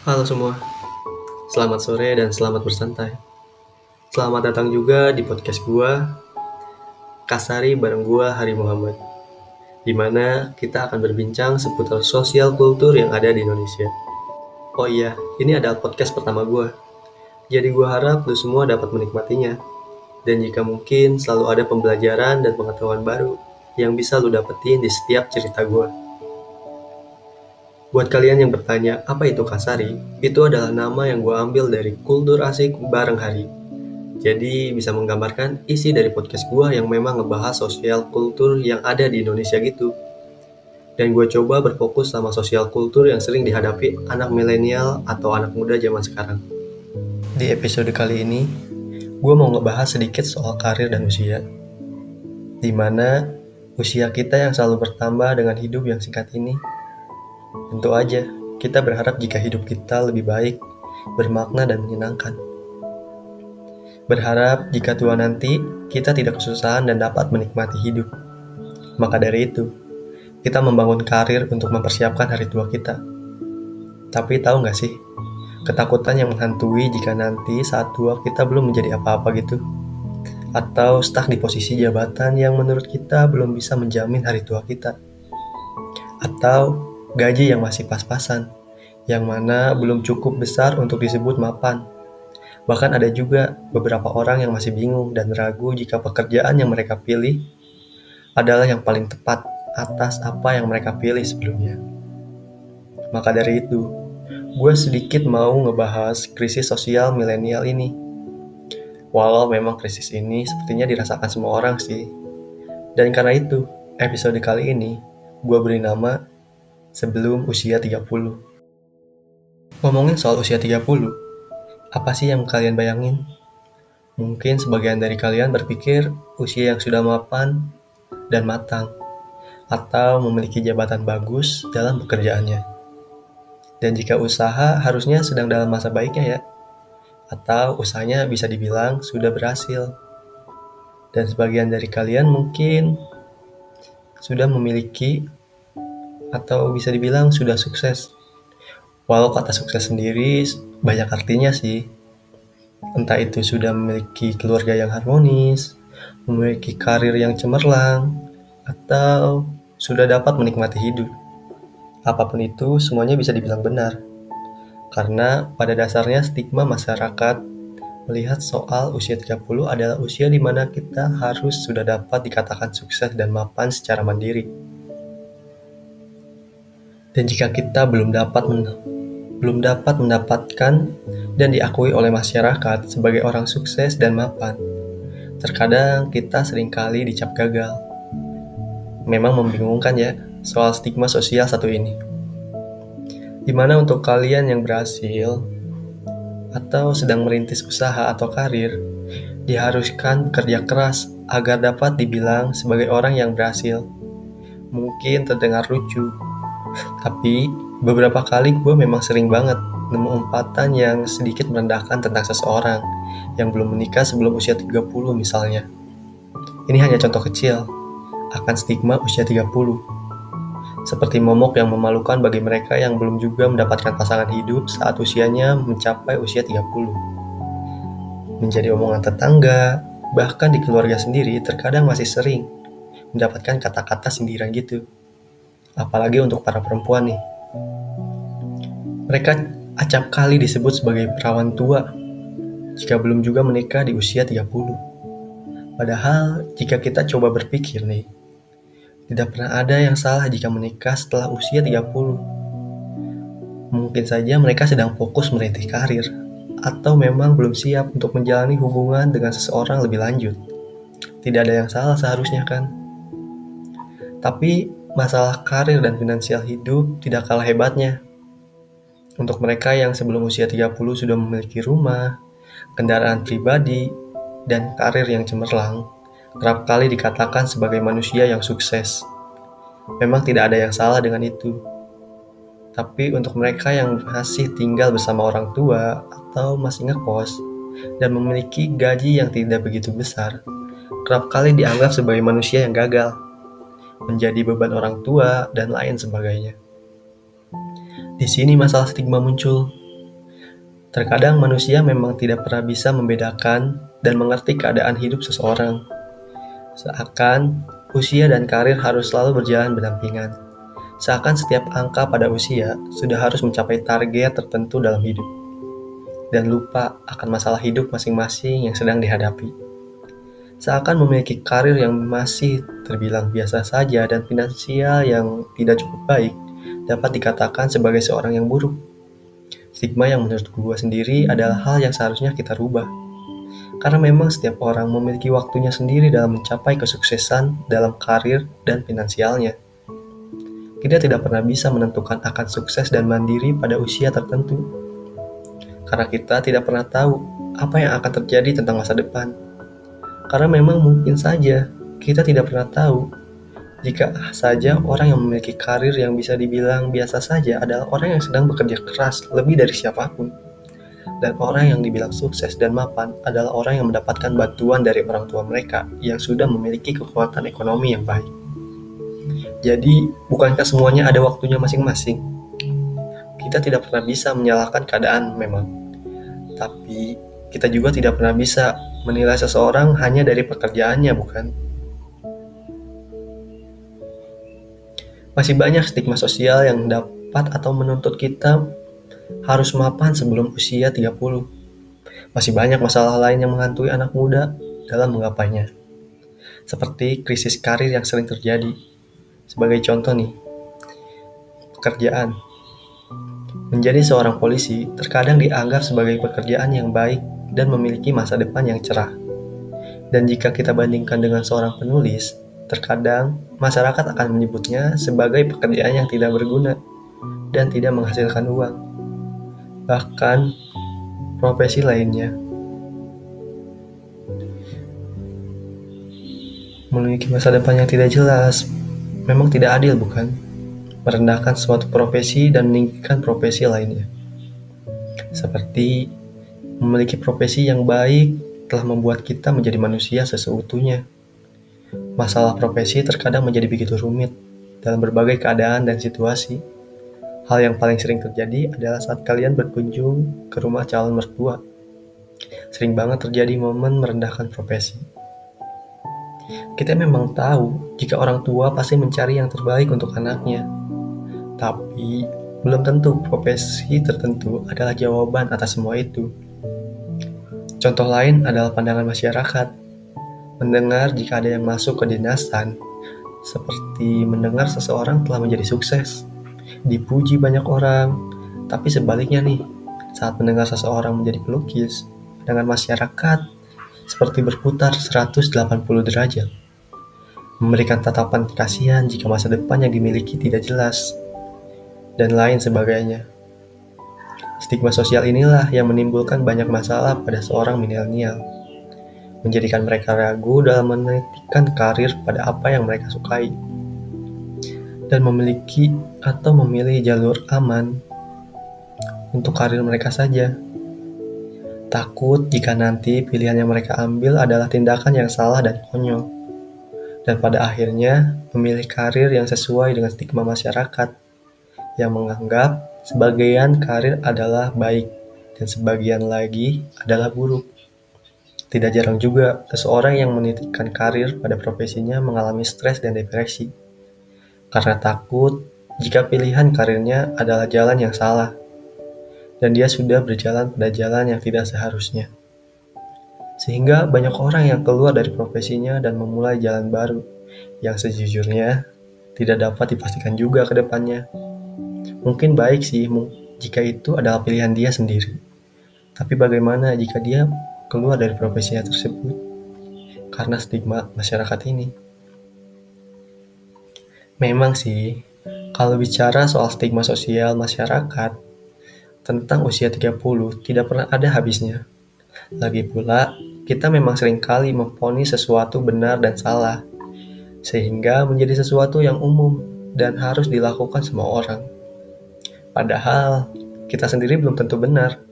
Halo semua, selamat sore dan selamat bersantai. Selamat datang juga di podcast gua, Kasari bareng gua Hari Muhammad. Di mana kita akan berbincang seputar sosial kultur yang ada di Indonesia. Oh iya, ini adalah podcast pertama gua. Jadi gua harap lu semua dapat menikmatinya. Dan jika mungkin selalu ada pembelajaran dan pengetahuan baru yang bisa lu dapetin di setiap cerita gua. Buat kalian yang bertanya, apa itu Kasari? Itu adalah nama yang gue ambil dari kultur asik bareng hari. Jadi bisa menggambarkan isi dari podcast gue yang memang ngebahas sosial kultur yang ada di Indonesia gitu. Dan gue coba berfokus sama sosial kultur yang sering dihadapi anak milenial atau anak muda zaman sekarang. Di episode kali ini, gue mau ngebahas sedikit soal karir dan usia. Di mana usia kita yang selalu bertambah dengan hidup yang singkat ini Tentu aja, kita berharap jika hidup kita lebih baik, bermakna dan menyenangkan. Berharap jika tua nanti kita tidak kesusahan dan dapat menikmati hidup. Maka dari itu, kita membangun karir untuk mempersiapkan hari tua kita. Tapi tahu nggak sih, ketakutan yang menghantui jika nanti saat tua kita belum menjadi apa-apa gitu. Atau stuck di posisi jabatan yang menurut kita belum bisa menjamin hari tua kita. Atau gaji yang masih pas-pasan, yang mana belum cukup besar untuk disebut mapan. Bahkan ada juga beberapa orang yang masih bingung dan ragu jika pekerjaan yang mereka pilih adalah yang paling tepat atas apa yang mereka pilih sebelumnya. Maka dari itu, gue sedikit mau ngebahas krisis sosial milenial ini. Walau memang krisis ini sepertinya dirasakan semua orang sih. Dan karena itu, episode kali ini gue beri nama sebelum usia 30. Ngomongin soal usia 30, apa sih yang kalian bayangin? Mungkin sebagian dari kalian berpikir usia yang sudah mapan dan matang, atau memiliki jabatan bagus dalam pekerjaannya. Dan jika usaha harusnya sedang dalam masa baiknya ya, atau usahanya bisa dibilang sudah berhasil. Dan sebagian dari kalian mungkin sudah memiliki atau bisa dibilang sudah sukses. Walau kata sukses sendiri banyak artinya sih. Entah itu sudah memiliki keluarga yang harmonis, memiliki karir yang cemerlang, atau sudah dapat menikmati hidup. Apa pun itu, semuanya bisa dibilang benar. Karena pada dasarnya stigma masyarakat melihat soal usia 30 adalah usia di mana kita harus sudah dapat dikatakan sukses dan mapan secara mandiri. Dan jika kita belum dapat belum dapat mendapatkan dan diakui oleh masyarakat sebagai orang sukses dan mapan, terkadang kita sering kali dicap gagal. Memang membingungkan ya soal stigma sosial satu ini. Di mana untuk kalian yang berhasil atau sedang merintis usaha atau karir, diharuskan bekerja keras agar dapat dibilang sebagai orang yang berhasil. Mungkin terdengar lucu, tapi beberapa kali gue memang sering banget nemu umpatan yang sedikit merendahkan tentang seseorang yang belum menikah sebelum usia 30 misalnya. Ini hanya contoh kecil akan stigma usia 30. Seperti momok yang memalukan bagi mereka yang belum juga mendapatkan pasangan hidup saat usianya mencapai usia 30. Menjadi omongan tetangga, bahkan di keluarga sendiri terkadang masih sering mendapatkan kata-kata sindiran gitu apalagi untuk para perempuan nih. Mereka acap kali disebut sebagai perawan tua jika belum juga menikah di usia 30. Padahal jika kita coba berpikir nih, tidak pernah ada yang salah jika menikah setelah usia 30. Mungkin saja mereka sedang fokus merintis karir, atau memang belum siap untuk menjalani hubungan dengan seseorang lebih lanjut. Tidak ada yang salah seharusnya kan? Tapi masalah karir dan finansial hidup tidak kalah hebatnya. Untuk mereka yang sebelum usia 30 sudah memiliki rumah, kendaraan pribadi, dan karir yang cemerlang, kerap kali dikatakan sebagai manusia yang sukses. Memang tidak ada yang salah dengan itu. Tapi untuk mereka yang masih tinggal bersama orang tua atau masih ngekos dan memiliki gaji yang tidak begitu besar, kerap kali dianggap sebagai manusia yang gagal menjadi beban orang tua, dan lain sebagainya. Di sini masalah stigma muncul. Terkadang manusia memang tidak pernah bisa membedakan dan mengerti keadaan hidup seseorang. Seakan usia dan karir harus selalu berjalan berdampingan. Seakan setiap angka pada usia sudah harus mencapai target tertentu dalam hidup. Dan lupa akan masalah hidup masing-masing yang sedang dihadapi. Seakan memiliki karir yang masih terbilang biasa saja dan finansial yang tidak cukup baik dapat dikatakan sebagai seorang yang buruk Stigma yang menurut gue sendiri adalah hal yang seharusnya kita rubah. Karena memang setiap orang memiliki waktunya sendiri dalam mencapai kesuksesan dalam karir dan finansialnya. Kita tidak pernah bisa menentukan akan sukses dan mandiri pada usia tertentu. Karena kita tidak pernah tahu apa yang akan terjadi tentang masa depan. Karena memang mungkin saja kita tidak pernah tahu jika saja orang yang memiliki karir yang bisa dibilang biasa saja adalah orang yang sedang bekerja keras lebih dari siapa pun. Dan orang yang dibilang sukses dan mapan adalah orang yang mendapatkan bantuan dari orang tua mereka yang sudah memiliki kekuatan ekonomi yang baik. Jadi, bukankah semuanya ada waktunya masing-masing? Kita tidak pernah bisa menyalahkan keadaan memang. Tapi, kita juga tidak pernah bisa menilai seseorang hanya dari pekerjaannya, bukan? Masih banyak stigma sosial yang dapat atau menuntut kita harus mapan sebelum usia 30. Masih banyak masalah lain yang menghantui anak muda dalam menggapainya. Seperti krisis karir yang sering terjadi. Sebagai contoh nih, pekerjaan. Menjadi seorang polisi terkadang dianggap sebagai pekerjaan yang baik dan memiliki masa depan yang cerah. Dan jika kita bandingkan dengan seorang penulis, Terkadang, masyarakat akan menyebutnya sebagai pekerjaan yang tidak berguna dan tidak menghasilkan uang. Bahkan, profesi lainnya memiliki masa depan yang tidak jelas. Memang tidak adil, bukan? Merendahkan suatu profesi dan meninggikan profesi lainnya. Seperti memiliki profesi yang baik telah membuat kita menjadi manusia seseutuhnya. Masalah profesi terkadang menjadi begitu rumit dalam berbagai keadaan dan situasi. Hal yang paling sering terjadi adalah saat kalian berkunjung ke rumah calon mertua. Sering banget terjadi momen merendahkan profesi. Kita memang tahu jika orang tua pasti mencari yang terbaik untuk anaknya. Tapi, belum tentu profesi tertentu adalah jawaban atas semua itu. Contoh lain adalah pandangan masyarakat Mendengar jika ada yang masuk ke dinasan, seperti mendengar seseorang telah menjadi sukses, dipuji banyak orang, tapi sebaliknya nih, saat mendengar seseorang menjadi pelukis, dengan masyarakat seperti berputar 180 derajat. Memberikan tatapan kasihan jika masa depan yang dimiliki tidak jelas, dan lain sebagainya. Stigma sosial inilah yang menimbulkan banyak masalah pada seorang milenial. Menjadikan mereka ragu dalam menitikan karir pada apa yang mereka sukai, dan memiliki atau memilih jalur aman untuk karir mereka saja. Takut jika nanti pilihan yang mereka ambil adalah tindakan yang salah dan konyol, dan pada akhirnya memilih karir yang sesuai dengan stigma masyarakat yang menganggap sebagian karir adalah baik dan sebagian lagi adalah buruk. Tidak jarang juga, seseorang yang menitipkan karir pada profesinya mengalami stres dan depresi. Karena takut jika pilihan karirnya adalah jalan yang salah. Dan dia sudah berjalan pada jalan yang tidak seharusnya. Sehingga banyak orang yang keluar dari profesinya dan memulai jalan baru yang sejujurnya tidak dapat dipastikan juga ke depannya. Mungkin baik sih jika itu adalah pilihan dia sendiri. Tapi bagaimana jika dia keluar dari profesinya tersebut karena stigma masyarakat ini. Memang sih, kalau bicara soal stigma sosial masyarakat tentang usia 30 tidak pernah ada habisnya. Lagi pula, kita memang sering kali memfoni sesuatu benar dan salah, sehingga menjadi sesuatu yang umum dan harus dilakukan semua orang. Padahal, kita sendiri belum tentu benar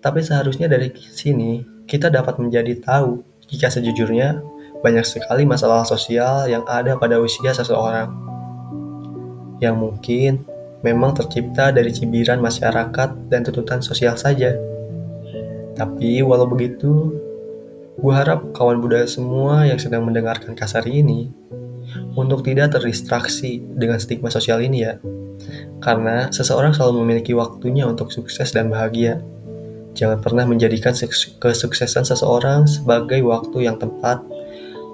tapi seharusnya dari sini kita dapat menjadi tahu jika sejujurnya banyak sekali masalah sosial yang ada pada usia seseorang. Yang mungkin memang tercipta dari cibiran masyarakat dan tuntutan sosial saja. Tapi walau begitu, gue harap kawan budaya semua yang sedang mendengarkan kasar ini untuk tidak terdistraksi dengan stigma sosial ini ya. Karena seseorang selalu memiliki waktunya untuk sukses dan bahagia. Jangan pernah menjadikan kesuksesan seseorang sebagai waktu yang tepat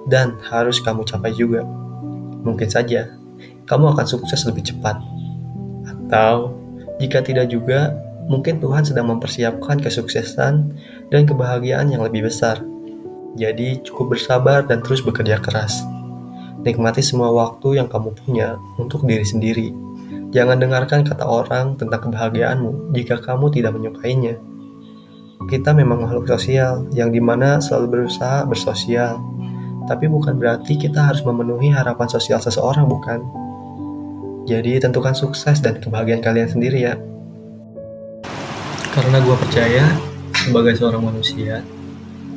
dan harus kamu capai juga. Mungkin saja kamu akan sukses lebih cepat. Atau jika tidak juga, mungkin Tuhan sedang mempersiapkan kesuksesan dan kebahagiaan yang lebih besar. Jadi cukup bersabar dan terus bekerja keras. Nikmati semua waktu yang kamu punya untuk diri sendiri. Jangan dengarkan kata orang tentang kebahagiaanmu jika kamu tidak menyukainya. Kita memang makhluk sosial yang di mana selalu berusaha bersosial. Tapi bukan berarti kita harus memenuhi harapan sosial seseorang, bukan? Jadi tentukan sukses dan kebahagiaan kalian sendiri ya. Karena gue percaya, sebagai seorang manusia,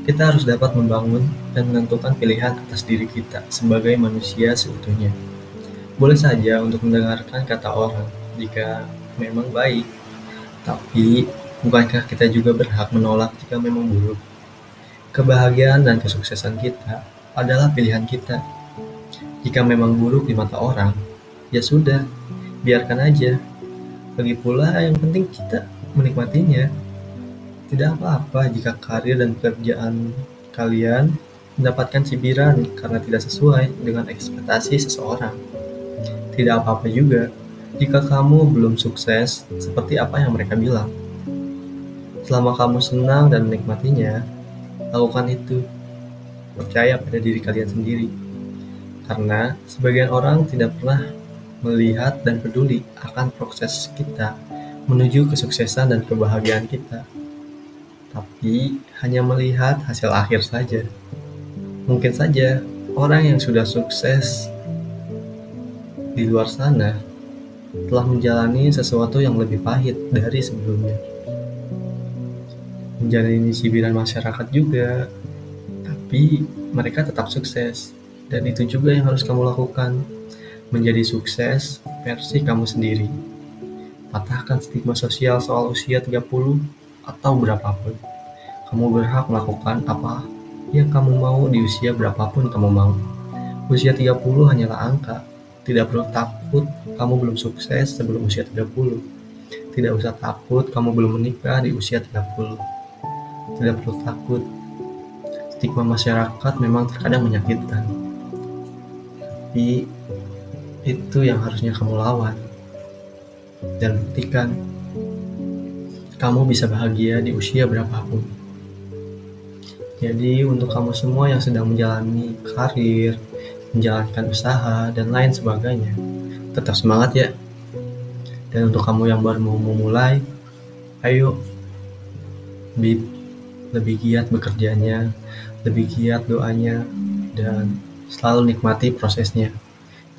kita harus dapat membangun dan menentukan pilihan atas diri kita sebagai manusia seutuhnya. Boleh saja untuk mendengarkan kata orang jika memang baik, tapi Bukankah kita juga berhak menolak jika memang buruk? Kebahagiaan dan kesuksesan kita adalah pilihan kita. Jika memang buruk di mata orang, ya sudah, biarkan aja. Lagi pula yang penting kita menikmatinya. Tidak apa-apa jika karir dan pekerjaan kalian mendapatkan cibiran karena tidak sesuai dengan ekspektasi seseorang. Tidak apa-apa juga jika kamu belum sukses seperti apa yang mereka bilang. Selama kamu senang dan menikmatinya, lakukan itu. Percaya pada diri kalian sendiri. Karena sebagian orang tidak pernah melihat dan peduli akan proses kita menuju kesuksesan dan kebahagiaan kita. Tapi hanya melihat hasil akhir saja. Mungkin saja orang yang sudah sukses di luar sana telah menjalani sesuatu yang lebih pahit dari sebelumnya. Menjalani cibiran masyarakat juga tapi mereka tetap sukses. Dan itu juga yang harus kamu lakukan. Menjadi sukses versi kamu sendiri. Patahkan stigma sosial soal usia 30 atau berapapun. Kamu berhak melakukan apa yang kamu mau di usia berapapun kamu mau. Usia 30 hanyalah angka tidak perlu takut kamu belum sukses sebelum usia 30 tidak usah takut kamu belum menikah di usia 30 tidak perlu takut. Stigma masyarakat memang terkadang menyakitkan. Tapi itu yang harusnya kamu lawan. Dan buktikan kamu bisa bahagia di usia berapapun. Jadi untuk kamu semua yang sedang menjalani karir, menjalankan usaha, dan lain sebagainya, tetap semangat ya. Dan untuk kamu yang baru mau memulai, ayo be lebih giat bekerjanya, lebih giat doanya, dan selalu nikmati prosesnya.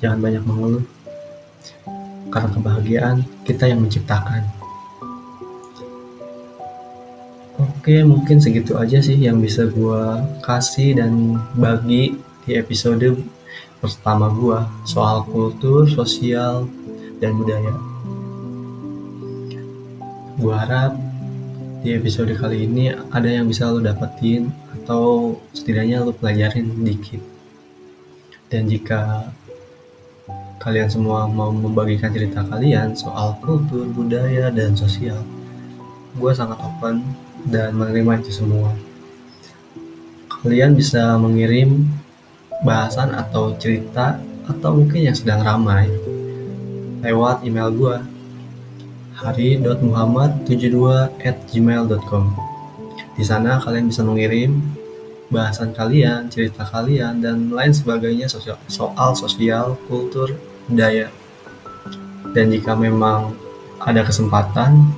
Jangan banyak mengeluh, karena kebahagiaan kita yang menciptakan. Oke, mungkin segitu aja sih yang bisa gue kasih dan bagi di episode pertama gue soal kultur, sosial, dan budaya. Gue harap di episode kali ini ada yang bisa lo dapetin atau setidaknya lo pelajarin dikit. Dan jika kalian semua mau membagikan cerita kalian soal kultur, budaya, dan sosial, gue sangat open dan menerima itu semua. Kalian bisa mengirim bahasan atau cerita atau mungkin yang sedang ramai lewat email gue hari.muhammad72@gmail.com. Di sana kalian bisa mengirim bahasan kalian, cerita kalian, dan lain sebagainya sosial, soal sosial, kultur, budaya. Dan jika memang ada kesempatan,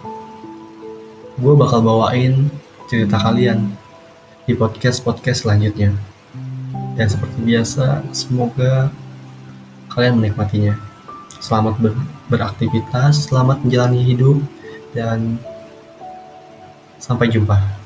gue bakal bawain cerita kalian di podcast-podcast selanjutnya. Dan seperti biasa, semoga kalian menikmatinya. Selamat ber beraktivitas, selamat menjalani hidup, dan sampai jumpa.